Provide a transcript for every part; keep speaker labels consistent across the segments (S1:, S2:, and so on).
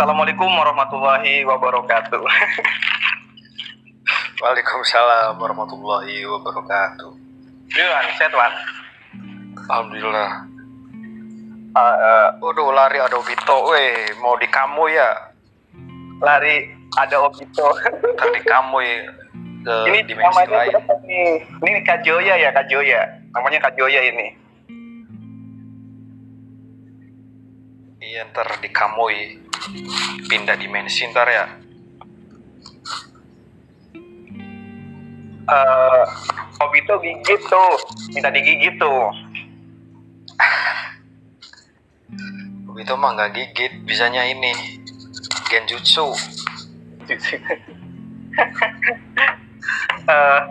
S1: Assalamualaikum warahmatullahi wabarakatuh.
S2: Waalaikumsalam warahmatullahi wabarakatuh.
S1: Gimana, sehat Wan?
S2: Alhamdulillah.
S1: Uh, uh,
S2: Waduh lari ada Vito, weh mau di kamu ya?
S1: lari ada Obito.
S2: Ntar di kamu ya ke
S1: ini
S2: dimensi
S1: namanya
S2: lain.
S1: siapa nih? Ini Kak Joya ya, Kak Joya. Namanya Kak Joya ini.
S2: Iya ntar di kamu ya. Pindah dimensi ntar ya.
S1: Eh, Obito gigit tuh, minta digigit tuh.
S2: Vito mah nggak gigit, bisanya ini genjutsu.
S1: Eh,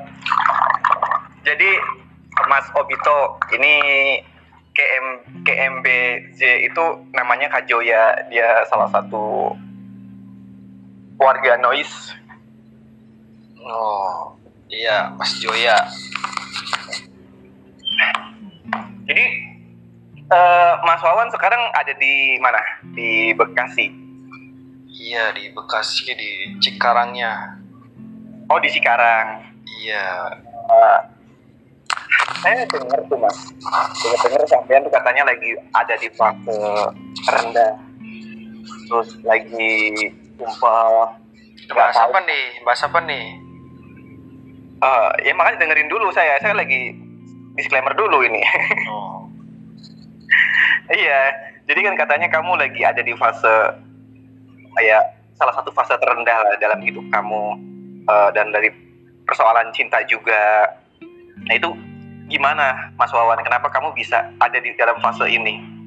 S1: jadi Mas Obito ini KM KMBJ itu namanya Kak Joya. Dia salah satu warga noise.
S2: Oh iya Mas Joya.
S1: Jadi eh, Mas Wawan sekarang ada di mana? Di Bekasi.
S2: Iya di Bekasi di Cikarangnya.
S1: Oh di Cikarang.
S2: Iya.
S1: Eh, saya dengar tuh mas, dengar-dengar sampean tuh katanya lagi ada di fase rendah, terus lagi kumpul.
S2: Bahas apa nih? Bahas apa nih?
S1: Eh, ya makanya dengerin dulu saya, saya lagi disclaimer dulu ini.
S2: Oh.
S1: iya, jadi kan katanya kamu lagi ada di fase kayak salah satu fase terendah lah dalam hidup kamu eh, dan dari persoalan cinta juga. Nah itu gimana Mas Wawan? Kenapa kamu bisa ada di dalam fase ini?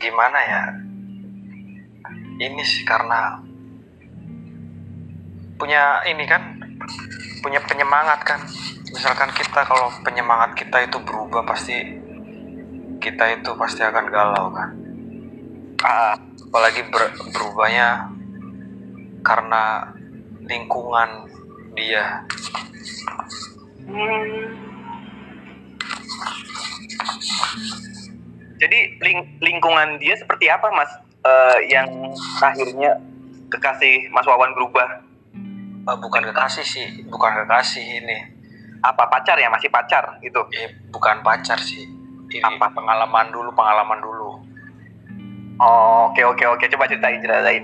S2: gimana ya? Ini sih karena punya ini kan punya penyemangat kan. Misalkan kita kalau penyemangat kita itu berubah pasti kita itu pasti akan galau kan.
S1: Ah,
S2: apalagi ber- berubahnya karena lingkungan dia
S1: Jadi ling- lingkungan dia seperti apa Mas? Eh, yang akhirnya kekasih Mas Wawan berubah?
S2: Eh, bukan kekasih sih bukan kekasih ini
S1: Apa pacar ya? Masih pacar gitu?
S2: eh, bukan pacar sih ini
S1: Apa?
S2: pengalaman dulu pengalaman dulu
S1: Oh, oke oke oke. Coba ceritain ceritain.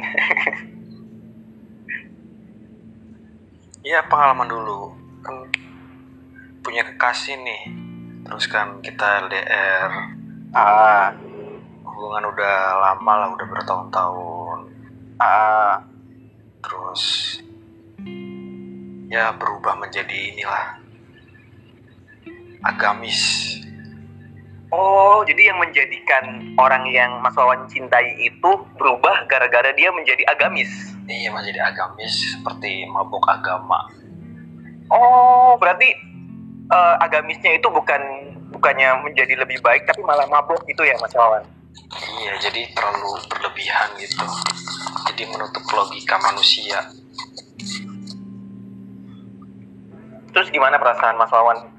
S2: Iya pengalaman dulu kan punya kekasih nih terus kan kita LDR
S1: ah,
S2: hubungan udah lama lah udah bertahun-tahun.
S1: Ah,
S2: terus ya berubah menjadi inilah agamis.
S1: Oh, jadi yang menjadikan orang yang Mas Wawan cintai itu berubah gara-gara dia menjadi agamis.
S2: iya menjadi agamis seperti mabuk agama.
S1: Oh, berarti eh, agamisnya itu bukan bukannya menjadi lebih baik tapi malah mabuk gitu ya Mas Wawan?
S2: iya jadi terlalu berlebihan gitu. Jadi menutup logika manusia.
S1: Terus gimana perasaan Mas Wawan?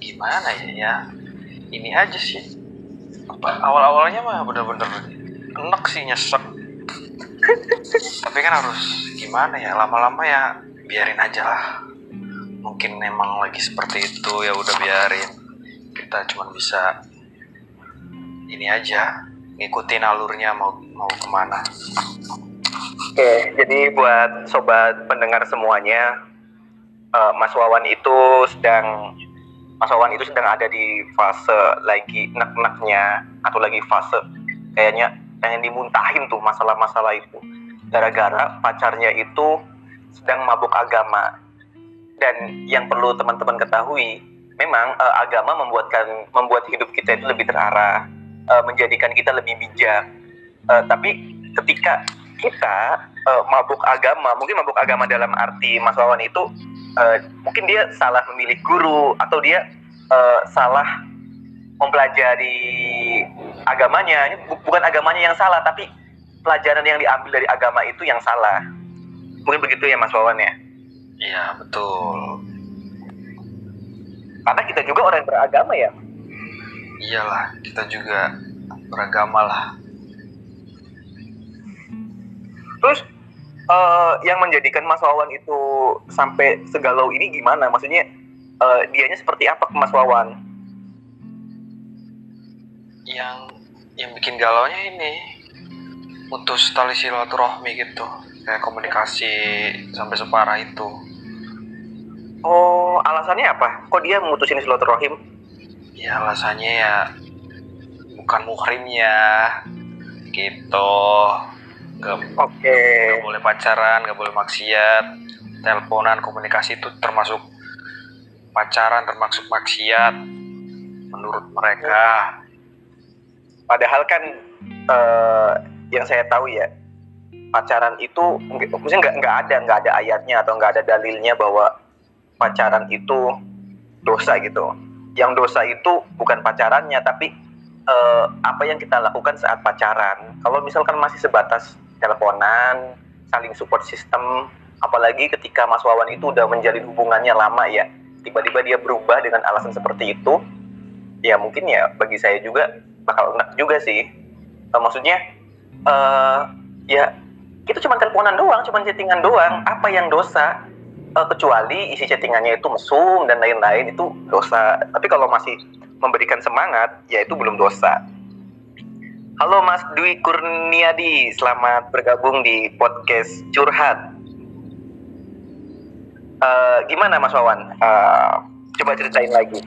S2: gimana ya ya? Ini aja sih. Apa awal-awalnya mah bener-bener enak sih nyesek. Tapi kan harus gimana ya lama-lama ya biarin aja lah mungkin emang lagi seperti itu ya udah biarin. Kita cuma bisa ini aja ngikutin alurnya mau mau ke mana.
S1: Oke, jadi buat sobat pendengar semuanya, eh, Mas Wawan itu sedang Mas Wawan itu sedang ada di fase lagi nek-neknya atau lagi fase kayaknya pengen dimuntahin tuh masalah-masalah itu. Gara-gara pacarnya itu sedang mabuk agama dan yang perlu teman-teman ketahui memang eh, agama membuatkan membuat hidup kita itu lebih terarah eh, menjadikan kita lebih bijak. Eh, tapi ketika kita eh, mabuk agama mungkin mabuk agama dalam arti Mas Wawan itu eh, mungkin dia salah memilih guru atau dia eh, salah mempelajari agamanya. Bukan agamanya yang salah tapi pelajaran yang diambil dari agama itu yang salah. Mungkin begitu ya Mas Wawan ya
S2: iya betul.
S1: Karena kita juga orang yang beragama ya.
S2: Iyalah kita juga beragama lah.
S1: Terus uh, yang menjadikan Mas Wawan itu sampai segalau ini gimana? Maksudnya uh, dianya seperti apa ke Mas Wawan?
S2: Yang yang bikin galaunya ini putus tali silaturahmi gitu. Kayak komunikasi sampai separah itu
S1: oh alasannya apa kok dia memutusin silaturahim
S2: ya alasannya ya bukan muhrim ya gitu Gak, Oke. Okay. Gak boleh pacaran, gak boleh maksiat. Teleponan, komunikasi itu termasuk pacaran, termasuk maksiat. Menurut mereka.
S1: Padahal kan uh, yang saya tahu ya pacaran itu maksudnya nggak nggak ada nggak ada ayatnya atau nggak ada dalilnya bahwa pacaran itu dosa gitu. Yang dosa itu bukan pacarannya tapi uh, apa yang kita lakukan saat pacaran. Kalau misalkan masih sebatas teleponan, saling support system, apalagi ketika Mas Wawan itu udah menjalin hubungannya lama ya, tiba-tiba dia berubah dengan alasan seperti itu, ya mungkin ya bagi saya juga bakal enak juga sih. Uh, maksudnya, uh, ya kita cuma teleponan doang, cuma chattingan doang, apa yang dosa? Uh, kecuali isi chattingannya itu mesum dan lain-lain itu dosa. Tapi kalau masih memberikan semangat, ya itu belum dosa. Halo Mas Dwi Kurniadi, selamat bergabung di podcast Curhat. Uh, gimana Mas Wawan? Uh, coba ceritain lagi.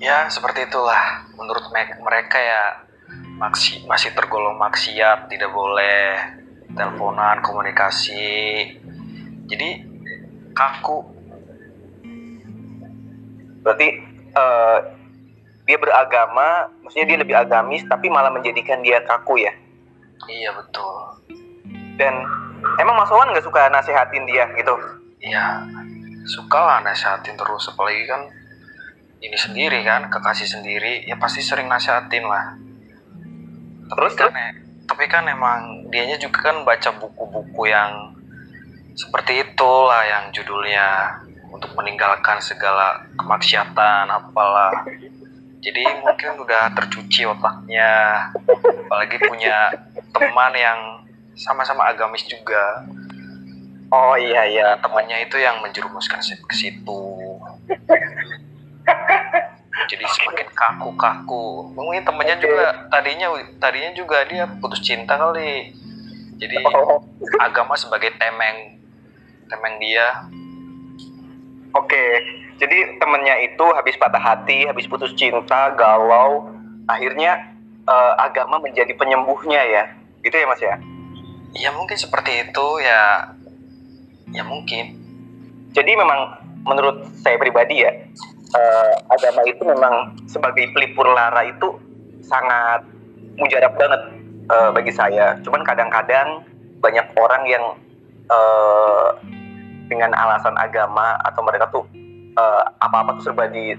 S2: Ya seperti itulah. Menurut mereka ya masih masih tergolong maksiat, tidak boleh teleponan, komunikasi. Jadi kaku.
S1: Berarti uh, dia beragama, maksudnya dia lebih agamis, tapi malah menjadikan dia kaku ya.
S2: Iya betul.
S1: Dan emang Mas Wawan nggak suka nasehatin dia gitu?
S2: Iya, suka lah nasehatin terus, apalagi kan ini sendiri kan, kekasih sendiri, ya pasti sering nasehatin lah. Terus kan, ya, tapi kan emang dianya juga kan baca buku-buku yang seperti itulah yang judulnya untuk meninggalkan segala kemaksiatan apalah. Jadi mungkin udah tercuci otaknya apalagi punya teman yang sama-sama agamis juga.
S1: Oh iya iya.
S2: Temannya itu yang menjerumuskan ke situ. Jadi semakin kaku-kaku. Mungkin temannya juga tadinya tadinya juga dia putus cinta kali. Jadi oh. agama sebagai temeng temeng dia
S1: oke okay jadi temennya itu habis patah hati, habis putus cinta, galau, akhirnya uh, agama menjadi penyembuhnya ya, gitu ya mas ya?
S2: Ya mungkin seperti itu ya, ya mungkin.
S1: Jadi memang menurut saya pribadi ya, uh, agama itu memang sebagai pelipur lara itu sangat mujarab banget uh, bagi saya. Cuman kadang-kadang banyak orang yang uh, dengan alasan agama atau mereka tuh uh, apa-apa tuh serba di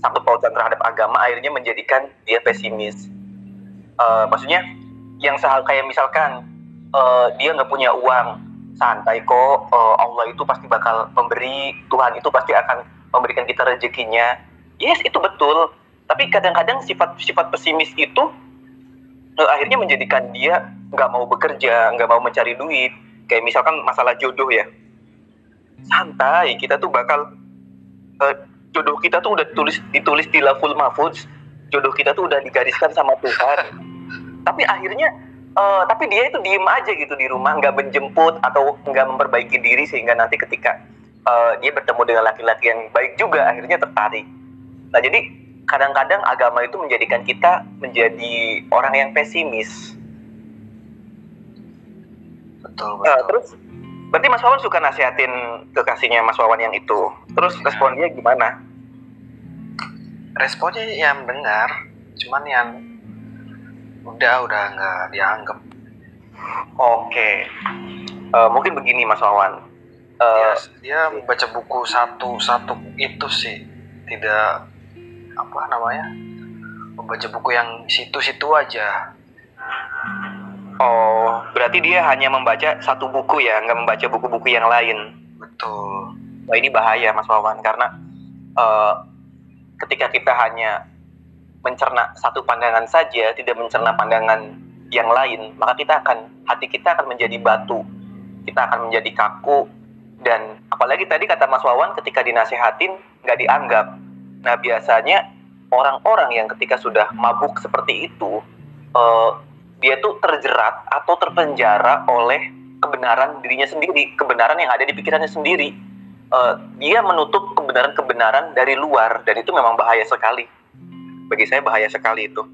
S1: satu pautan terhadap agama akhirnya menjadikan dia pesimis. Uh, maksudnya yang sehal kayak misalkan uh, dia nggak punya uang santai kok uh, Allah itu pasti bakal memberi Tuhan itu pasti akan memberikan kita rezekinya. Yes itu betul. Tapi kadang-kadang sifat-sifat pesimis itu uh, akhirnya menjadikan dia nggak mau bekerja nggak mau mencari duit. Kayak misalkan masalah jodoh ya santai kita tuh bakal uh, jodoh kita tuh udah ditulis ditulis di laful mahfuz jodoh kita tuh udah digariskan sama Tuhan. Tapi akhirnya uh, tapi dia itu diem aja gitu di rumah nggak menjemput atau nggak memperbaiki diri sehingga nanti ketika uh, dia bertemu dengan laki-laki yang baik juga akhirnya tertarik. Nah jadi kadang-kadang agama itu menjadikan kita menjadi orang yang pesimis.
S2: Betul betul. uh,
S1: terus Berarti Mas Wawan suka nasihatin kekasihnya Mas Wawan yang itu. Terus ya. responnya gimana?
S2: Responnya yang dengar, cuman yang udah udah nggak dianggap.
S1: Oke, uh, mungkin begini Mas Wawan.
S2: Uh, dia, dia baca buku satu-satu itu sih, tidak apa namanya, membaca buku yang situ-situ aja
S1: Oh, berarti dia hanya membaca satu buku ya, nggak membaca buku-buku yang lain.
S2: Betul.
S1: Wah ini bahaya Mas Wawan karena uh, ketika kita hanya mencerna satu pandangan saja, tidak mencerna pandangan yang lain, maka kita akan hati kita akan menjadi batu, kita akan menjadi kaku dan apalagi tadi kata Mas Wawan ketika dinasehatin nggak dianggap. Nah biasanya orang-orang yang ketika sudah mabuk seperti itu, uh, dia tuh terjerat atau terpenjara oleh kebenaran dirinya sendiri, kebenaran yang ada di pikirannya sendiri. Uh, dia menutup kebenaran-kebenaran dari luar dan itu memang bahaya sekali. Bagi saya bahaya sekali itu.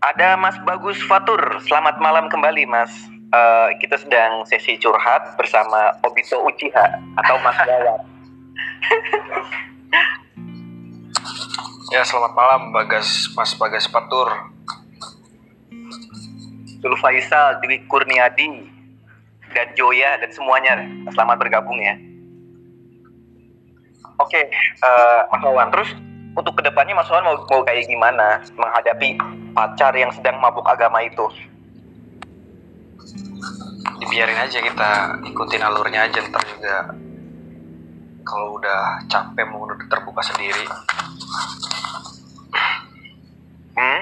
S1: Ada Mas Bagus Fatur. Selamat malam kembali, Mas. Uh, kita sedang sesi curhat bersama Obito Uchiha atau Mas Wawan.
S2: ya, selamat malam Bagas Mas Bagas Fatur.
S1: Dulu Faisal, Dwi Kurniadi, dan Joya dan semuanya. Selamat bergabung ya. Oke, okay, uh, Mas Wawan. Terus untuk ke depannya Mas Wawan mau, mau kayak gimana menghadapi pacar yang sedang mabuk agama itu?
S2: Dibiarin aja kita ikutin alurnya aja ntar juga kalau udah capek mau udah terbuka sendiri. Hmm?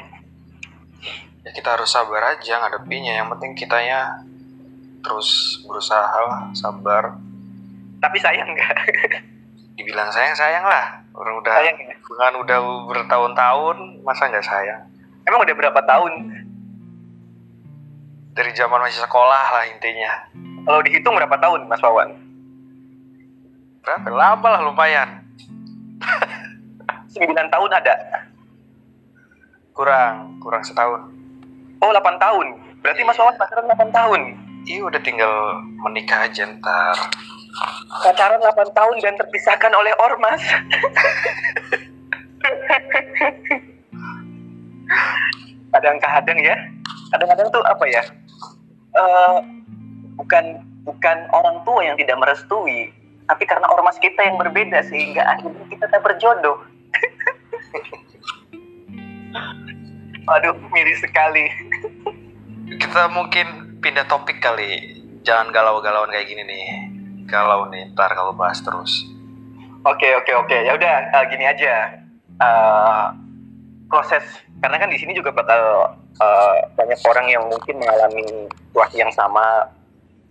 S2: Kita harus sabar aja ngadepinya. Yang penting kitanya terus berusaha lah, sabar.
S1: Tapi sayang nggak?
S2: Dibilang sayang sayang lah. Orang udah sayang, ya? bukan udah bertahun-tahun masa nggak sayang?
S1: Emang udah berapa tahun?
S2: Dari zaman masih sekolah lah intinya.
S1: Kalau dihitung berapa tahun, Mas Wawan?
S2: Berapa? Lama lah lumayan.
S1: 9 tahun ada?
S2: Kurang, kurang setahun.
S1: Oh, 8 tahun. Berarti Mas Wawan pacaran 8 tahun?
S2: Iya, udah tinggal menikah aja ntar.
S1: Pacaran 8 tahun dan terpisahkan oleh ormas. kadang-kadang ya kadang-kadang tuh apa ya uh, bukan bukan orang tua yang tidak merestui tapi karena ormas kita yang berbeda sehingga akhirnya kita tak berjodoh aduh miris sekali
S2: kita mungkin pindah topik kali. Jangan galau-galauan kayak gini nih. Galau nih ntar kalau bahas terus.
S1: Oke okay, oke okay, oke. Okay. ya udah uh, gini aja. Uh, proses karena kan di sini juga bakal uh, banyak orang yang mungkin mengalami situasi yang sama.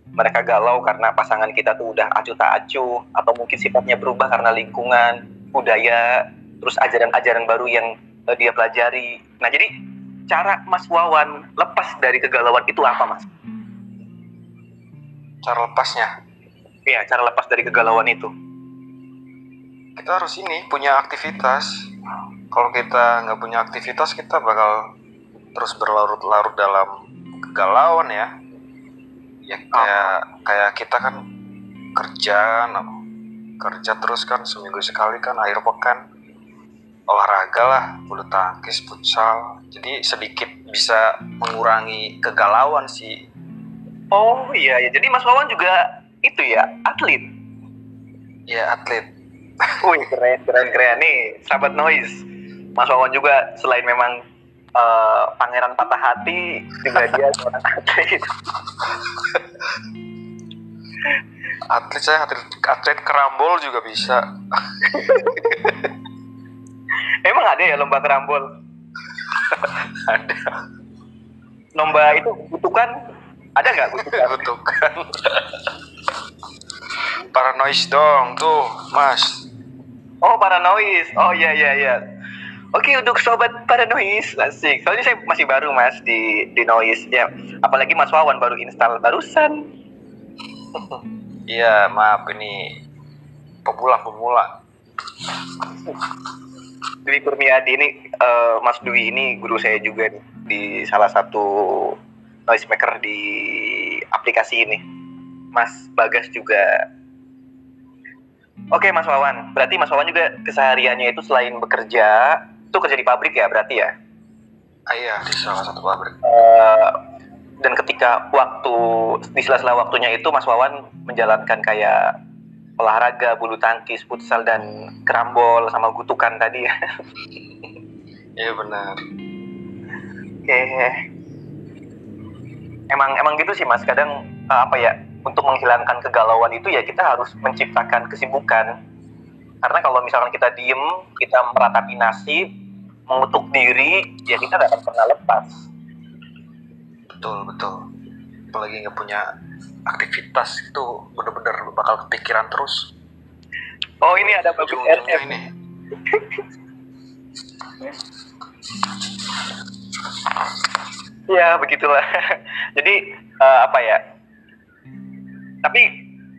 S1: Mereka galau karena pasangan kita tuh udah acuh tak acuh atau mungkin sifatnya berubah karena lingkungan budaya terus ajaran-ajaran baru yang uh, dia pelajari. Nah jadi cara Mas Wawan lepas dari kegalauan itu apa Mas?
S2: Cara lepasnya?
S1: Iya cara lepas dari kegalauan itu
S2: kita harus ini punya aktivitas kalau kita nggak punya aktivitas kita bakal terus berlarut-larut dalam kegalauan ya ya kayak oh. kayak kita kan kerja kerja terus kan seminggu sekali kan akhir pekan olahraga lah bulu tangkis futsal. Jadi sedikit bisa mengurangi kegalauan sih.
S1: Oh iya ya jadi Mas Wawan juga itu ya atlet?
S2: Ya atlet.
S1: Wih keren keren keren. Nih sahabat noise. Mas Wawan juga selain memang uh, pangeran patah hati juga dia seorang atlet.
S2: Atlet saya atlet, atlet kerambol juga bisa
S1: emang ada ya lomba kerambol
S2: ada
S1: lomba itu butuhkan ada nggak butuhkan
S2: butuhkan paranoid dong tuh mas
S1: oh paranoid oh iya iya iya Oke untuk sobat para noise asik. Soalnya saya masih baru mas di di noise ya. Apalagi Mas Wawan baru install barusan.
S2: Iya maaf ini pemula pemula.
S1: Dwi Kurniadi ini uh, Mas Dwi ini guru saya juga nih di salah satu noise maker di aplikasi ini. Mas Bagas juga Oke Mas Wawan, berarti Mas Wawan juga kesehariannya itu selain bekerja, itu kerja di pabrik ya berarti ya?
S2: Ah, iya di salah satu pabrik.
S1: Uh, dan ketika waktu di sela-sela waktunya itu Mas Wawan menjalankan kayak olahraga bulu tangkis, futsal dan kerambol sama gutukan tadi ya.
S2: Iya benar.
S1: Oke. Emang emang gitu sih Mas. Kadang uh, apa ya untuk menghilangkan kegalauan itu ya kita harus menciptakan kesibukan karena kalau misalkan kita diem kita meratapi nasib mengutuk diri ya kita tidak akan pernah lepas
S2: betul betul apalagi nggak punya aktivitas itu bener-bener bakal kepikiran terus
S1: Oh ini ada bagus RF.
S2: ini
S1: Ya begitulah. Jadi eh, apa ya? Tapi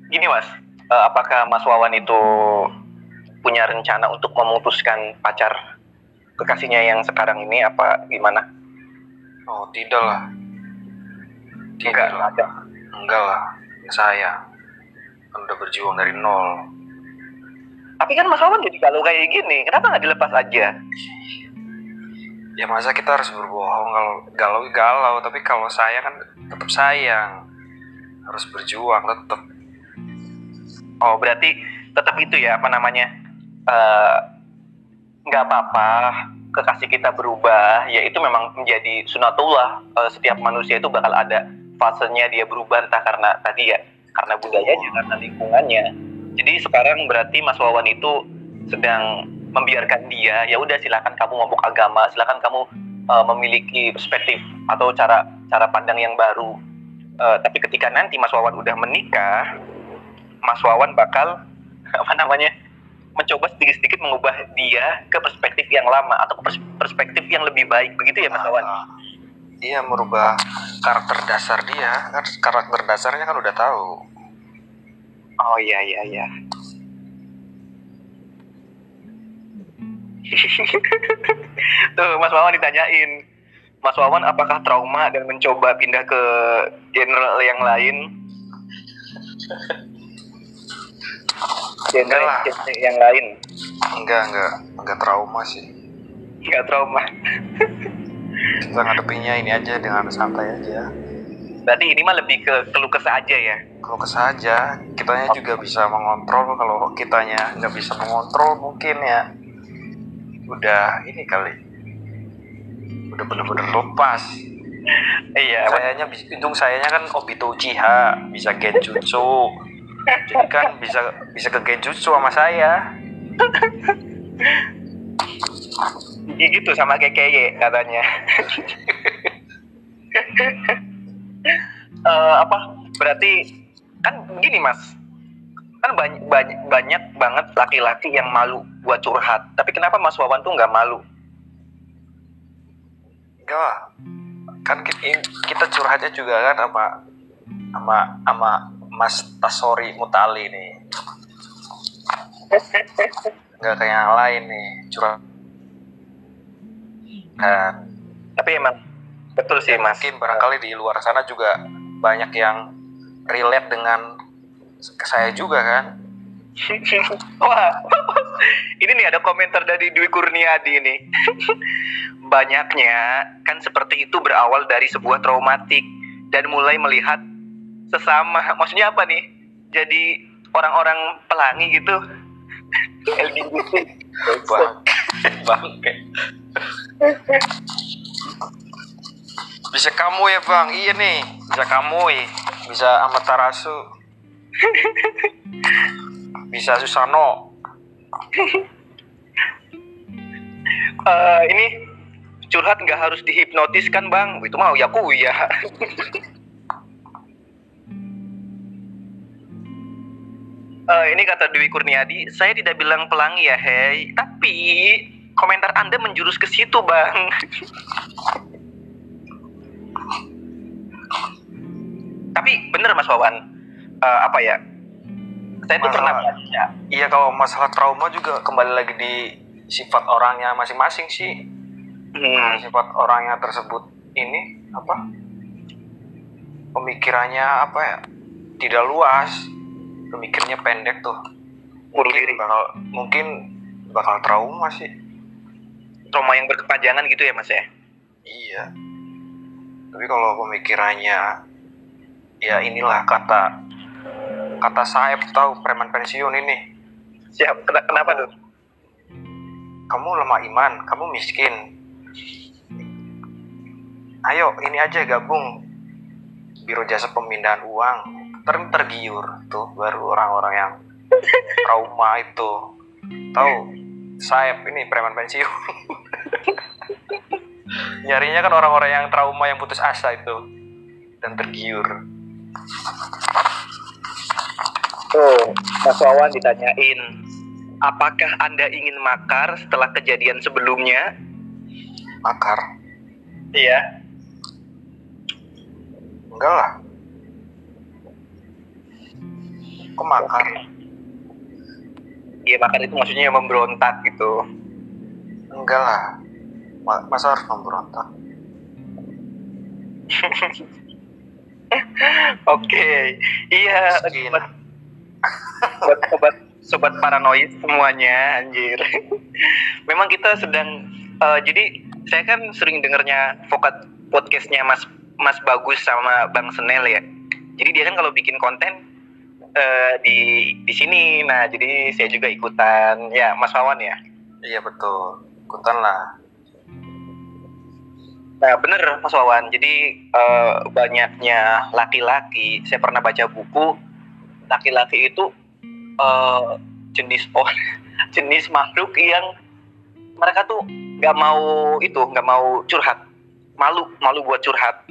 S1: gini mas, eh, apakah Mas Wawan itu punya rencana untuk memutuskan pacar kekasihnya yang sekarang ini apa gimana?
S2: oh tidak lah tidak
S1: ada.
S2: Enggak lah saya kan udah berjuang dari nol
S1: Tapi kan Mas Wawan jadi kalau kayak gini, kenapa nggak dilepas aja?
S2: ya masa kita harus berbohong kalau galau galau tapi kalau saya kan tetap sayang harus berjuang tetap
S1: Oh berarti tetap itu ya apa namanya? eh, nggak apa-apa kekasih kita berubah, ya itu memang menjadi sunatullah. Eh, setiap manusia itu bakal ada fasenya dia berubah entah karena tadi ya karena budayanya, karena lingkungannya. Jadi sekarang berarti Mas Wawan itu sedang membiarkan dia, ya udah silakan kamu ngomong agama, silakan kamu eh, memiliki perspektif atau cara cara pandang yang baru. Eh, tapi ketika nanti Mas Wawan udah menikah, Mas Wawan bakal apa namanya mencoba sedikit-sedikit mengubah dia ke perspektif yang lama atau ke perspektif yang lebih baik begitu ya Mas Wawan?
S2: Iya merubah karakter dasar dia kan karakter dasarnya kan udah tahu
S1: Oh iya iya iya. Tuh Mas Wawan ditanyain, Mas Wawan apakah trauma dan mencoba pindah ke genre yang lain? Genre,
S2: Enggak lah.
S1: genre yang lain,
S2: enggak enggak enggak trauma sih
S1: nggak trauma.
S2: kita ngadepinnya ini aja dengan santai aja.
S1: Berarti ini mah lebih ke keluh kesah aja ya?
S2: kalau kesah aja. Kitanya juga bisa mengontrol kalau kitanya nggak bisa mengontrol mungkin ya. Udah ini kali. Udah bener-bener lepas.
S1: Iya,
S2: sayanya untung sayanya kan Obito Uchiha bisa genjutsu. Jadi kan bisa bisa ke genjutsu sama saya
S1: gitu sama kayak kayak katanya. Eh, apa? Berarti kan gini mas, kan banyak banyak, banyak banget laki-laki yang malu buat curhat. Tapi kenapa Mas Wawan tuh nggak malu?
S2: enggak lah kan kita, kita curhatnya juga kan sama sama sama Mas Tasori Mutali nih nggak kayak yang lain nih curhat kan
S1: Tapi emang betul sih mas.
S2: mungkin barangkali di luar sana juga banyak yang relate dengan saya juga kan
S1: Wah, ini nih ada komentar dari Dwi Kurniadi ini. Banyaknya kan seperti itu berawal dari sebuah traumatik dan mulai melihat sesama. Maksudnya apa nih? Jadi orang-orang pelangi gitu. LGBT.
S2: bangke bangke bisa kamu ya bang iya nih bisa kamu ya bisa Amaterasu bisa Susano
S1: Eh, ini curhat nggak harus dihipnotis kan bang? Itu mau ya ya. Eh, ini kata Dwi Kurniadi, saya tidak bilang pelangi ya, hei. Tapi komentar Anda menjurus ke situ, Bang. Tapi bener Mas Wawan, Eh, apa ya? Saya tuh pernah baca.
S2: iya kalau masalah trauma juga kembali lagi di sifat orangnya masing-masing sih.
S1: Hmm,
S2: sifat orangnya tersebut ini apa? Pemikirannya apa ya? Tidak luas. Pemikirnya pendek tuh. Mungkin bakal mungkin bakal trauma sih
S1: Trauma yang berkepanjangan gitu ya, Mas ya?
S2: iya. Tapi kalau pemikirannya ya inilah kata kata Saeb tahu preman pensiun ini.
S1: Siap. Kena- Kenapa tuh?
S2: kamu lemah iman kamu miskin. Ayo ini aja gabung. Biro jasa pemindahan uang. Ter tergiur tuh baru orang-orang yang trauma itu. Tahu Saeb ini preman pensiun nyarinya kan orang-orang yang trauma yang putus asa itu dan tergiur.
S1: Tuh, Mas Wawan ditanyain, apakah Anda ingin makar setelah kejadian sebelumnya?
S2: Makar?
S1: Iya.
S2: Enggak lah. Kok makar?
S1: Iya, makar itu maksudnya memberontak gitu.
S2: Enggak lah. Ma- Masa harus memberontak?
S1: Oke, iya.
S2: Miskin.
S1: Buat buat sobat sobat paranoid semuanya, anjir. Memang kita sedang, eh, jadi saya kan sering dengernya vokat podcastnya Mas Mas Bagus sama Bang Senel ya. Jadi dia kan kalau bikin konten eh, di di sini, nah jadi saya juga ikutan. Ya, Mas Wawan ya.
S2: Iya betul. Ikutan lah.
S1: Nah, bener Mas Wawan. Jadi eh, banyaknya laki-laki, saya pernah baca buku laki-laki itu eh, jenis oh, jenis makhluk yang mereka tuh nggak mau itu, nggak mau curhat, malu, malu buat curhat.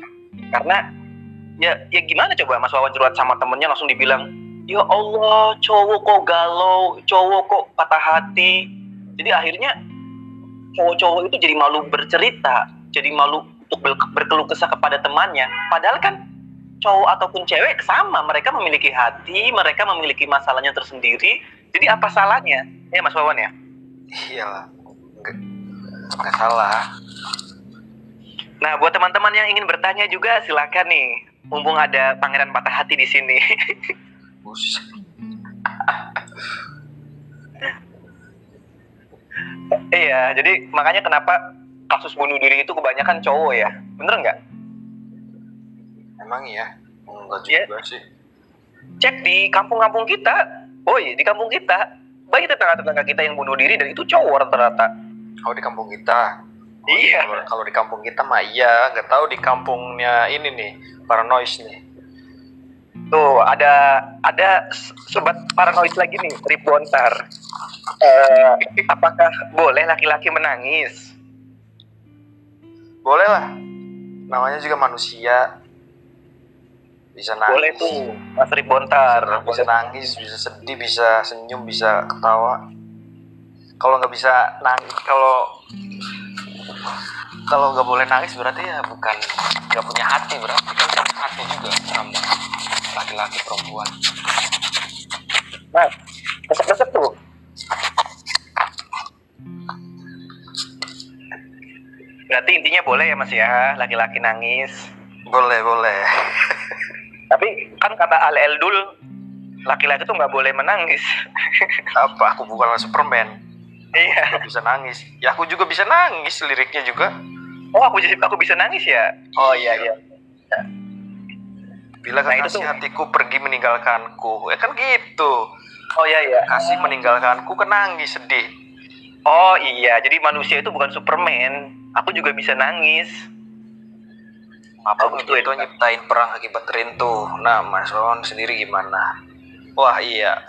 S1: Karena ya ya gimana coba Mas Wawan curhat sama temennya langsung dibilang, ya Allah cowok kok galau, cowok kok patah hati. Jadi akhirnya cowok-cowok itu jadi malu bercerita, jadi malu untuk ber- berkeluh kesah kepada temannya. Padahal kan cowok ataupun cewek sama, mereka memiliki hati, mereka memiliki masalahnya tersendiri. Jadi apa salahnya? Ya Mas Wawan ya.
S2: Iyalah. Enggak salah.
S1: Nah, buat teman-teman yang ingin bertanya juga silakan nih. Mumpung ada pangeran patah hati di sini. Iya, jadi makanya kenapa kasus bunuh diri itu kebanyakan cowok ya? Bener nggak?
S2: Emang iya? Enggak
S1: Iya.
S2: juga sih.
S1: Cek di kampung-kampung kita. Woi, di kampung kita. Banyak tetangga-tetangga kita yang bunuh diri dan itu cowok rata-rata.
S2: Kalau di kampung kita. Oh,
S1: Iya.
S2: Kalau, kalau di kampung kita mah iya. Nggak tahu di kampungnya ini nih. Paranoid nih.
S1: Tuh, ada ada sobat paranoid lagi nih, Rip Bontar. Eh, apakah boleh laki-laki menangis?
S2: Boleh lah. Namanya juga manusia. Bisa nangis.
S1: Boleh tuh, Mas Rip Bontar.
S2: Bisa nangis, bisa sedih, bisa senyum, bisa ketawa. Kalau nggak bisa nangis, kalau kalau nggak boleh nangis berarti ya bukan nggak punya hati berarti kan punya hati juga sama laki-laki perempuan.
S1: Mas, kesek-kesek tuh. Berarti intinya boleh ya Mas ya, laki-laki nangis.
S2: Boleh, boleh.
S1: Tapi kan kata Al Eldul, laki-laki tuh nggak boleh menangis.
S2: Apa? Aku bukan Superman.
S1: iya.
S2: Aku bisa nangis. Ya aku juga bisa nangis liriknya juga.
S1: Oh, aku jadi aku bisa nangis ya? Oh iya iya.
S2: Bila
S1: Nah, tuh-
S2: hatiku pergi meninggalkanku. Ya kan gitu.
S1: Oh iya iya.
S2: Kasih meninggalkanku kan nangis sedih.
S1: Oh iya, jadi manusia itu bukan Superman. Aku juga bisa nangis.
S2: Apa itu itu nyiptain perang akibat rintu. Nah, Mas Ron sendiri gimana? Wah, iya.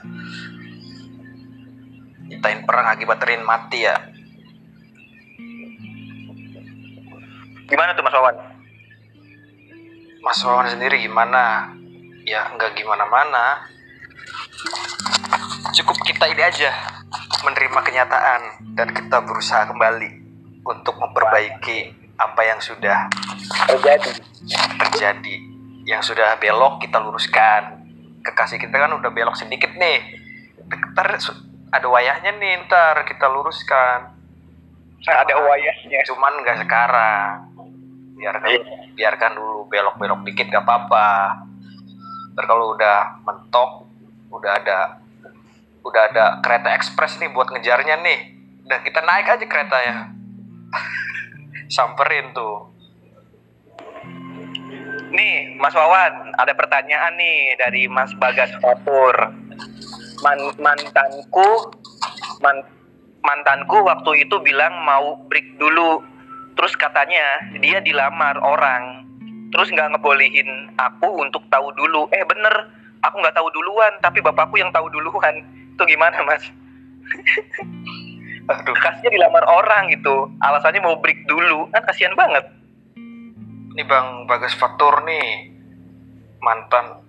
S2: Nyiptain perang akibat rin mati ya.
S1: Gimana tuh Mas Wawan?
S2: Mas Ron sendiri gimana? Ya, nggak gimana-mana. Cukup kita ini aja menerima kenyataan dan kita berusaha kembali untuk memperbaiki apa yang sudah
S1: Terjadi.
S2: terjadi yang sudah belok kita luruskan kekasih kita kan udah belok sedikit nih ntar ada wayahnya nih ntar kita luruskan
S1: ada wayahnya.
S2: cuman nggak sekarang biarkan
S1: Iya.
S2: biarkan dulu belok-belok dikit gak apa-apa ntar kalau udah mentok udah ada udah ada kereta ekspres nih buat ngejarnya nih dan kita naik aja keretanya samperin tuh
S1: Nih, Mas Wawan, ada pertanyaan nih dari Mas Bagas Fatur. Man mantanku man mantanku waktu itu bilang mau break dulu. Terus katanya dia dilamar orang. Terus nggak ngebolehin aku untuk tahu dulu. Eh bener, aku nggak tahu duluan, tapi bapakku yang tahu duluan. Itu gimana, Mas?
S2: aduh
S1: Kasihnya dilamar orang gitu. Alasannya mau break dulu. Kan kasihan banget.
S2: Ini Bang Bagas Faktur nih. mantan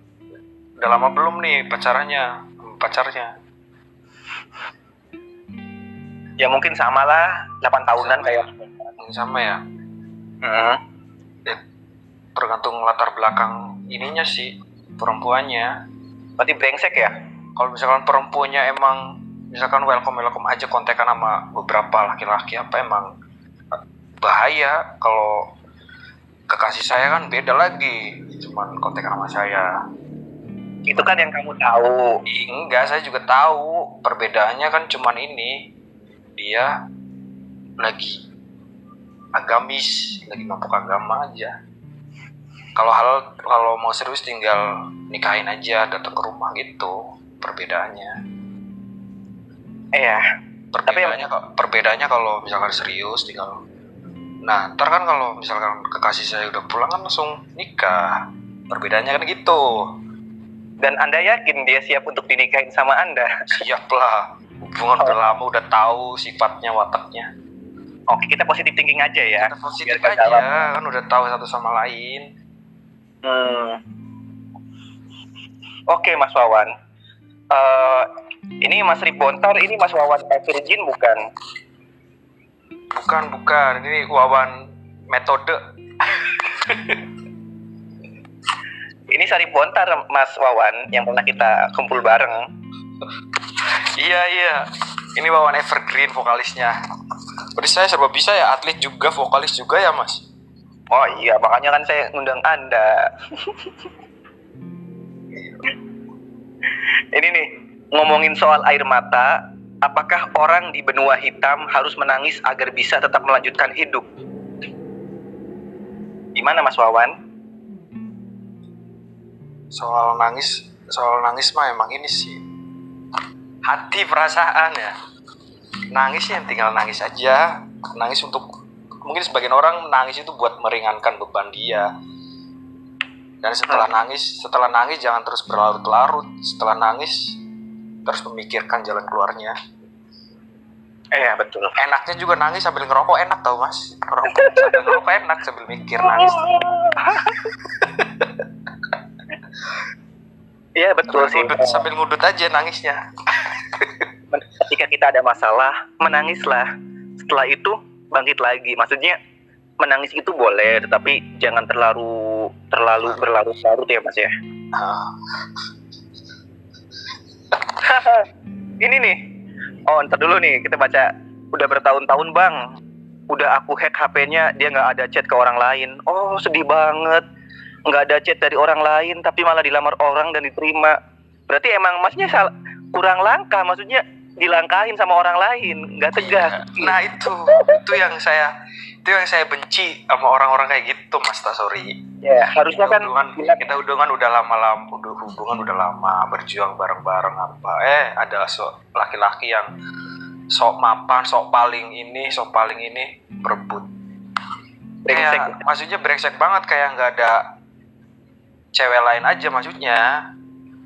S2: udah lama belum nih pacarannya pacarnya
S1: Ya mungkin sama lah, 8 tahunan
S2: Sama
S1: kayak.
S2: Ya? sama ya
S1: Hmm.
S2: tergantung latar belakang ininya sih perempuannya
S1: Berarti brengsek ya?
S2: kalau misalkan perempuannya emang misalkan welcome welcome aja kontekan sama beberapa laki-laki apa emang bahaya kalau kekasih saya kan beda lagi cuman kontekan sama saya
S1: Itu kan yang kamu tahu.
S2: Enggak saya juga tahu perbedaannya kan cuman ini dia lagi agamis lagi mampu agama aja. Kalau hal kalau mau serius tinggal nikahin aja datang ke rumah gitu perbedaannya.
S1: Iya.
S2: perbedaannya kok perbedaannya kalau misalkan serius tinggal nah ntar kan kalau misalkan kekasih saya udah pulang kan langsung nikah. Perbedaannya kan gitu.
S1: Dan Anda yakin dia siap untuk dinikahin sama Anda?
S2: siap lah. Hubungan udah lama udah tahu sifatnya wataknya
S1: Oke, kita positif thinking aja ya.
S2: kita positif
S1: biar
S2: aja
S1: dalam.
S2: kan udah tahu satu sama lain
S1: Hmm. Oke, Mas Wawan. Eh, ini Mas Ribontar, ini Mas Wawan Virgin bukan?
S2: bukan bukan ini wawan metode
S1: Ini Sari Bontar, Mas Wawan, yang pernah kita kumpul bareng.
S2: iya iya ini wawan evergreen vokalisnya Berarti saya serba bisa ya atlet juga vokalis juga ya mas
S1: Oh iya, makanya kan saya ngundang Anda. Ini nih, ngomongin soal air mata, apakah orang di benua hitam harus menangis agar bisa tetap melanjutkan hidup? Gimana Mas Wawan?
S2: soal nangis soal nangis mah emang ini sih hati perasaan ya nangis yang tinggal nangis aja. Nangis untuk mungkin sebagian orang nangis itu buat meringankan beban dia. Dan setelah nangis setelah nangis jangan terus berlarut-larut. Setelah nangis terus memikirkan jalan keluarnya.
S1: Eh, betul.
S2: enaknya juga nangis sambil ngerokok enak tau mas. Ngerokok sambil ngerokok enak sambil mikir nangis.
S1: Iya, betul sih.
S2: ngudut, sambil ngudut aja nangisnya
S1: Ketika kita ada masalah, menangislah. Setelah itu bangkit lagi. Maksudnya menangis itu boleh, tetapi jangan terlalu terlalu berlarut-larut ya, Mas ya.
S2: Ah,
S1: Ini nih. Oh, ntar dulu nih, kita baca. Udah bertahun-tahun, Bang. Udah aku hack HP-nya, dia nggak ada chat ke orang lain. Oh, sedih banget. Nggak ada chat dari orang lain, tapi malah dilamar orang dan diterima. Berarti emang masnya salah, kurang langka. Maksudnya dilangkahin sama orang lain, nggak tegas.
S2: Nah itu, itu yang saya, itu yang saya benci sama orang-orang kayak gitu, Mas Tasori.
S1: Ya, harusnya
S2: Kita
S1: kan
S2: hubungan,
S1: bilang,
S2: kita hubungan udah lama-lama, udah hubungan udah lama, berjuang bareng-bareng apa. Eh, ada so, laki-laki yang sok mapan, sok paling ini, sok paling ini, berebut.
S1: brengsek.
S2: Kayak, maksudnya brengsek banget, kayak nggak ada cewek lain aja maksudnya.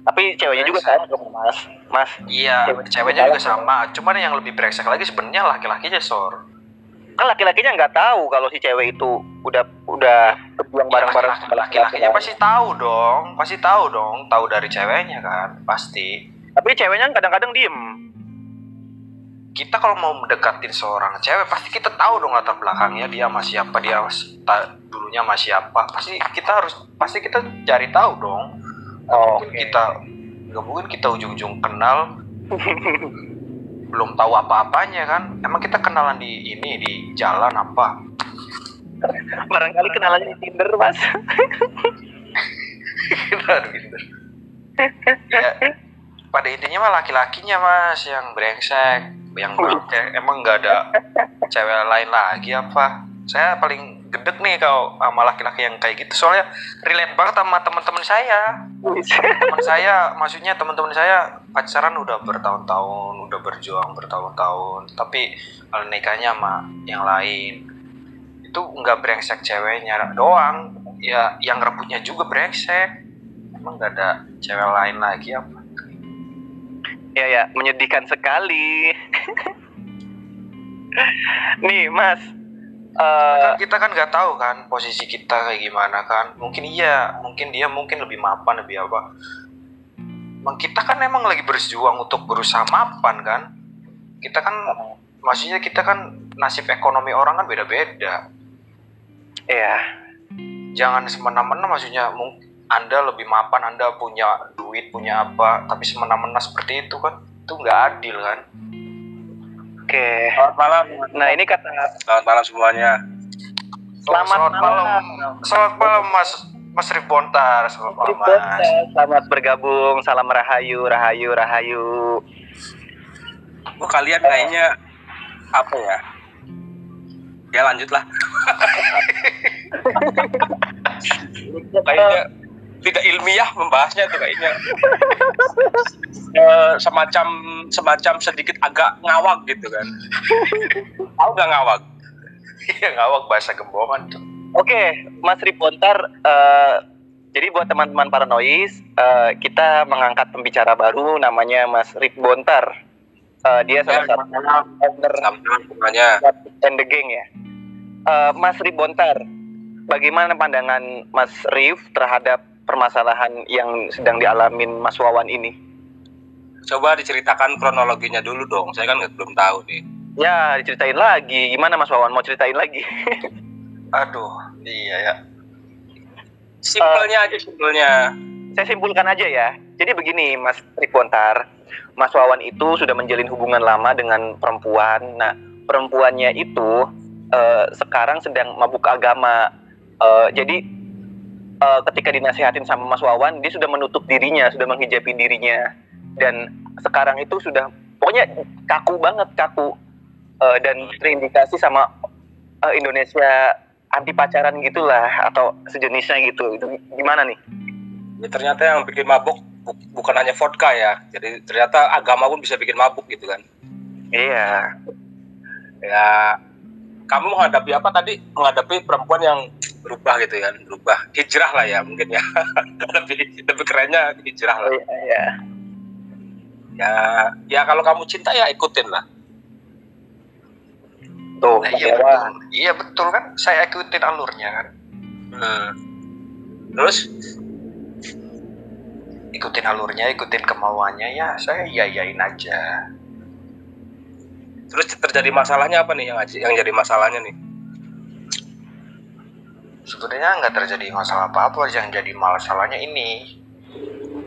S1: Tapi ceweknya juga dong, Mas. Mas,
S2: Iya,
S1: Cewek-
S2: ceweknya juga
S1: cewek
S2: sama. Cuman yang lebih brengsek lagi sebenarnya laki-lakinya, Sor.
S1: kan laki-lakinya nggak tahu kalau si cewek itu udah udah berjuang bareng-bareng
S2: Laki-laki-
S1: sama
S2: laki-lakinya
S1: lain.
S2: pasti tahu dong pasti tahu dong tahu dari ceweknya kan pasti
S1: Tapi ceweknya kadang-kadang diem.
S2: kita kalau mau mendekatin seorang cewek pasti kita tahu dong latar belakangnya dia sama siapa dia mas- ta- dulunya sama siapa pasti kita harus pasti kita cari tahu dong
S1: Oh,
S2: mungkin kita nggak mungkin kita ujung-ujung kenal. Belum tahu apa-apanya kan. Emang kita kenalan di ini di jalan apa?
S1: Barangkali kenalannya di Tinder, Mas.
S2: Aduh, gitu. ya, pada intinya mah laki-lakinya mas yang brengsek yang bangke emang nggak ada cewek lain lagi apa? Saya paling gedek nih kalau sama laki-laki yang kayak gitu. Soalnya relate banget sama teman-teman saya. Teman saya maksudnya teman-teman saya pacaran udah bertahun-tahun udah berjuang bertahun-tahun tapi nikahnya sama yang lain. Itu nggak brengsek ceweknya doang. Ya yang rebutnya juga brengsek. Emang nggak ada cewek lain lagi apa?
S1: Ya ya, menyedihkan sekali. Nih, Mas. Eh,
S2: Kan kita kan nggak tahu kan posisi kita kayak gimana kan. Mungkin iya, mungkin dia mungkin lebih mapan lebih apa. Emang kita kan emang lagi berjuang untuk berusaha mapan kan. Kita kan maksudnya kita kan nasib ekonomi orang kan beda-beda.
S1: ya
S2: Jangan semena-mena maksudnya mung- Anda lebih mapan, Anda punya duit, punya apa, tapi semena-mena seperti itu kan. Itu nggak adil kan.
S1: Oke
S3: Selamat malam.
S1: nah ini kata
S3: Selamat malam semuanya.
S1: Selamat malam.
S2: Selamat malam Mas Mas Rif Bontar. Selamat malam Mas.
S1: selamat bergabung salam rahayu rahayu rahayu
S3: Oh, kalian kayaknya apa ya? Ya lanjutlah. kayaknya tidak ilmiah membahasnya tuh kayaknya. Eh, semacam semacam sedikit agak ngawak gitu kan. Tahu nggak ngawak?
S2: Iya ngawak bahasa gembongan tuh.
S1: Oke, Mas Ripontar, eh, jadi buat teman-teman paranoid, eh, kita mengangkat pembicara baru namanya Mas Rip Bontar. Eh, dia salah satu owner and the Gang ya. Eh, Mas Rip Bontar, bagaimana pandangan Mas Rif terhadap permasalahan yang sedang dialamin Mas Wawan ini?
S3: Coba diceritakan kronologinya dulu dong. Saya kan belum tahu nih.
S1: Ya, diceritain lagi. Gimana Mas Wawan? Mau ceritain lagi?
S2: Aduh, iya ya.
S3: Simpelnya aja simpelnya.
S1: Saya simpulkan aja ya. Jadi begini, Mas Ribontar, Mas Wawan itu sudah menjalin hubungan lama dengan perempuan. Nah, perempuannya itu eh, sekarang sedang mabuk agama. Eh, jadi eh, ketika dinasihatin sama Mas Wawan, dia sudah menutup dirinya, sudah menghijabi dirinya, dan sekarang itu sudah pokoknya kaku banget kaku Eh, dan terindikasi sama eh, Indonesia anti pacaran gitulah atau sejenisnya gitu. Itu gimana nih?
S3: Ya, ternyata yang bikin mabuk bu- bukan hanya vodka ya. Jadi ternyata agama pun bisa bikin mabuk gitu kan.
S1: Iya.
S3: Ya kamu menghadapi apa tadi? Menghadapi perempuan yang berubah gitu kan, berubah hijrah lah ya mungkin ya. lebih lebih kerennya hijrah lah.
S1: Iya.
S3: Ya ya kalau kamu cinta ya ikutin lah.
S1: Tuh,
S2: Nah, iya betul. Iya betul kan. Saya ikutin alurnya kan.
S3: Hmm. Terus
S2: Ikutin alurnya, ikutin kemauannya ya. Saya iyain aja.
S3: terus terjadi masalahnya apa nih yang yang jadi masalahnya nih?
S2: Sebenarnya nggak terjadi masalah apa-apa. Yang jadi masalahnya ini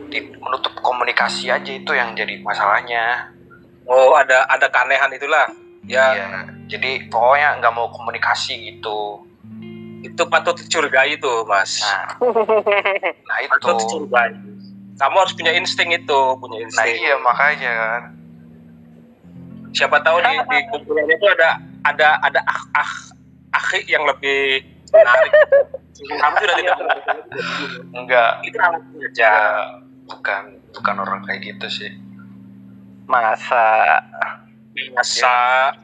S2: Di- menutup komunikasi aja itu yang jadi masalahnya.
S3: Oh ada ada keanehan itulah. Ya
S2: Iya. Jadi pokoknya nggak mau komunikasi gitu.
S3: itu patut dicurigai tuh mas.
S2: Nah, nah itu.
S3: patut dicurigai. Kamu harus punya insting itu, punya
S2: Nah
S3: insting.
S2: iya makanya kan.
S3: siapa tahu di, di kumpulannya itu ada ada ada ah ah akhi yang lebih menarik kamu sudah tidak
S2: Enggak.
S3: itu aja
S2: Ya, bukan bukan orang kayak gitu sih.
S1: Masa?
S3: Biasa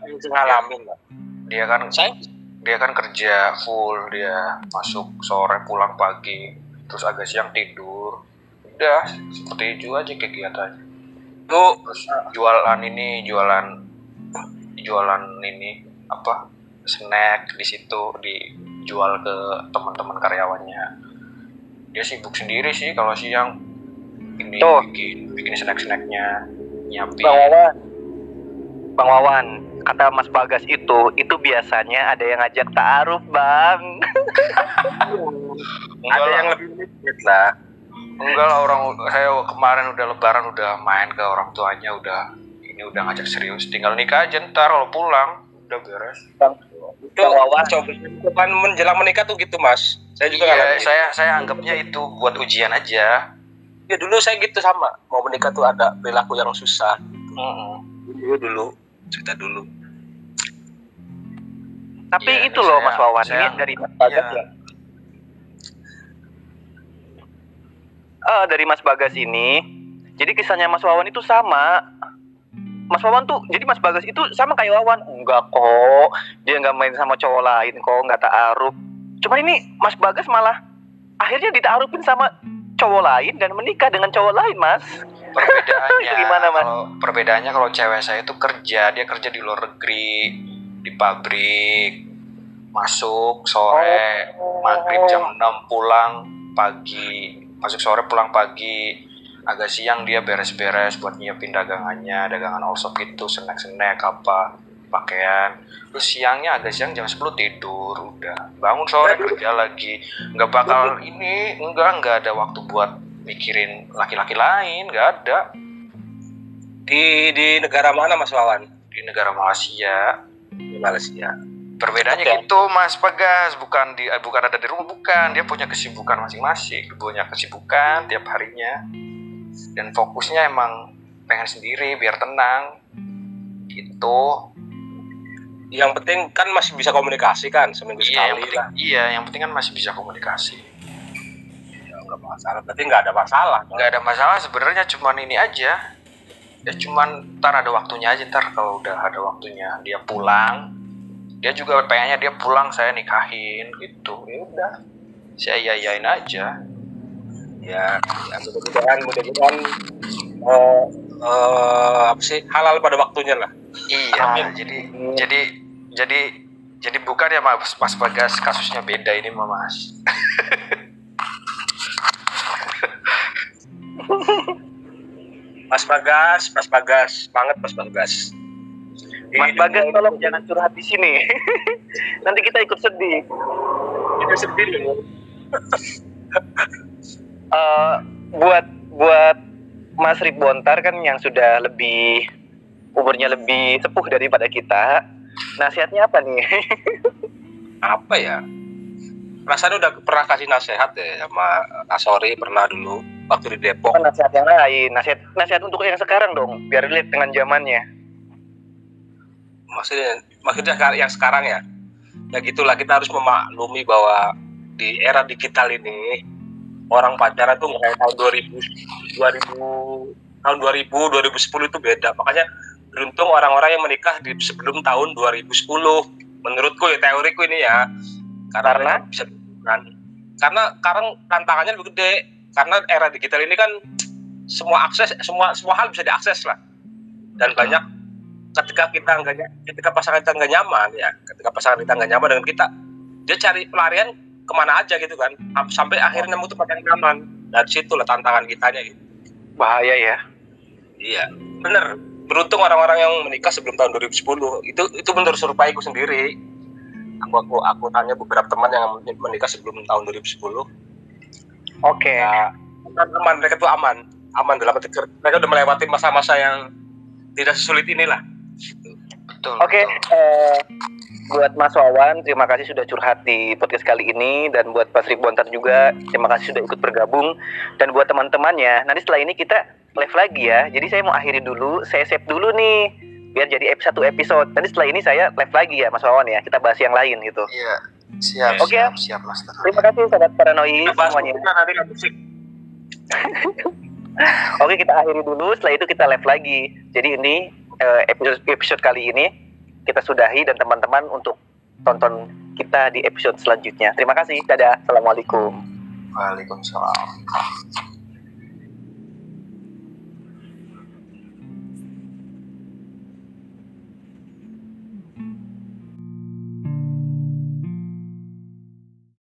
S3: yang ngalamin.
S2: Dia kan
S3: saya?
S2: dia kan kerja full dia masuk sore pulang pagi terus agak siang tidur. Udah seperti itu aja kegiatannya.
S3: Itu
S2: jualan ini jualan jualan ini apa snack di situ dijual ke teman-teman karyawannya. Dia sibuk sendiri sih kalau siang. Ini
S1: Tuh.
S2: bikin bikin snack-snacknya nyiapin.
S1: Bang Wawan. Bang Wawan, kata Mas Bagas itu, itu biasanya ada yang ngajak ta'aruf, Bang.
S3: ada yang lebih sedikit lah.
S2: Enggak lah orang saya kemarin udah lebaran udah main ke orang tuanya udah ini udah ngajak serius. Tinggal nikah aja ntar kalau pulang udah beres
S3: itu
S1: Bang Wawan.
S3: coba kan menjelang menikah tuh gitu mas saya juga
S2: Iya, saya saya anggapnya itu buat ujian aja
S3: ya dulu saya gitu sama mau menikah tuh ada perilaku yang susah
S2: Mm-mm.
S3: dulu dulu cerita dulu
S1: Tapi
S2: Iya,
S1: itu loh
S2: saya-
S1: Mas Wawan,
S2: saya-
S1: ini dari Mas Bagas
S2: iya.
S1: ya. Eh, dari Mas Bagas ini, jadi kisahnya Mas Wawan itu sama. Mas Wawan tuh, jadi Mas Bagas itu sama kayak Wawan. Enggak kok, dia nggak main sama cowok lain kok, nggak ta'aruf. Cuma ini Mas Bagas malah akhirnya ditaarufin sama cowok lain dan menikah dengan cowok lain, Mas.
S2: perbedaannya
S1: gimana, Mas?
S2: kalau perbedaannya kalau cewek saya itu kerja dia kerja di luar negeri di pabrik masuk sore maghrib jam 6 pulang pagi masuk sore pulang pagi agak siang dia beres-beres buat nyiapin dagangannya dagangan all shop gitu snack-snack apa pakaian terus siangnya agak siang jam 10 tidur udah bangun sore kerja lagi nggak bakal ini enggak nggak ada waktu buat mikirin laki-laki lain nggak ada
S3: Di di negara mana Mas Wawan?
S2: di negara Malaysia
S3: Di Malaysia.
S2: Perbedaannya
S3: Oke.
S2: gitu Mas Bagas, bukan di eh, bukan ada di rumah bukan, dia punya kesibukan masing-masing, punya kesibukan tiap harinya. Dan fokusnya emang pengen sendiri biar tenang. Gitu.
S3: Yang penting kan masih bisa komunikasi kan seminggu
S2: Iya, yang
S3: sekali
S2: penting,
S3: lah.
S2: iya, yang penting kan masih bisa komunikasi.
S3: Ya, nggak masalah. Berarti nggak ada masalah.
S2: nggak ada masalah sebenarnya cuman ini aja ya cuman ntar ada waktunya aja ntar kalau udah ada waktunya dia pulang dia juga pengennya dia pulang saya nikahin gitu ya udah saya yayain aja
S3: Ya, ya mudah-mudahan mudah-mudahan eh, eh, apa sih halal pada waktunya lah.
S2: iya
S3: Amin.
S2: jadi jadi jadi jadi bukan ya mas mas bagas kasusnya beda ini mas
S3: Mas Bagas, Mas Bagas, banget Mas Bagas.
S1: Mas Bagas tolong jangan curhat di sini. Nanti kita ikut sedih.
S3: Kita sendiri.
S1: Eh, buat buat Mas Rip Bontar kan yang sudah lebih umurnya lebih sepuh daripada kita. Nasihatnya apa nih?
S3: Apa ya? Rasanya udah pernah kasih nasihat ya sama Asori pernah dulu waktu di Depok.
S1: Apa nasihat yang lain? Nasihat nasihat untuk yang sekarang dong, biar relate dengan zamannya.
S3: Maksudnya maksudnya yang sekarang ya. Ya gitulah kita harus memaklumi bahwa di era digital ini orang pacaran tuh kayak tahun 2000 2000 tahun 2000 2010 itu beda. Makanya beruntung orang-orang yang menikah di sebelum tahun 2010 menurutku ya teoriku ini ya. Karena,
S1: Karena?
S3: bisa kan karena sekarang tantangannya lebih gede. Karena era digital ini kan semua akses semua semua hal bisa diakses lah. Dan banyak ketika kita nggak ny- ketika pasangan kita nggak nyaman ya ketika pasangan kita nggak nyaman dengan kita dia cari pelarian ke mana aja gitu kan. Am- sampai akhirnya nemu tempat yang nyaman. Dari situ lah tantangan kitanya gitu.
S1: Bahaya ya.
S3: iya bener. Beruntung orang-orang yang menikah sebelum tahun 2010 itu itu menurut surveiku sendiri. Aku aku aku tanya beberapa teman yang menikah sebelum tahun 2010
S1: Oke.
S3: ya aman mereka tuh aman. Aman dalam arti mereka udah melewati masa-masa yang tidak sesulit inilah.
S2: Betul
S1: Oke,
S2: betul.
S1: eh, buat Mas Wawan, terima kasih sudah curhat di podcast kali ini dan buat Mas Bontar juga, terima kasih sudah ikut bergabung dan buat teman-temannya, nanti setelah ini kita live lagi ya. Jadi saya mau akhiri dulu, saya save dulu nih biar jadi ep- satu episode. Nanti setelah ini saya live lagi ya Mas Wawan ya. Kita bahas yang lain gitu.
S2: iya siap
S1: Oke.
S2: siap siap mas
S1: Terima kasih sahabat Paranoid semuanya.
S3: kita nanti nggak musik
S1: Oke, kita akhiri dulu. Setelah itu kita live lagi. Jadi ini eh, episode episode kali ini kita sudahi dan teman-teman untuk tonton kita di episode selanjutnya. Terima kasih. Dadah. Assalamualaikum.
S2: Waalaikumsalam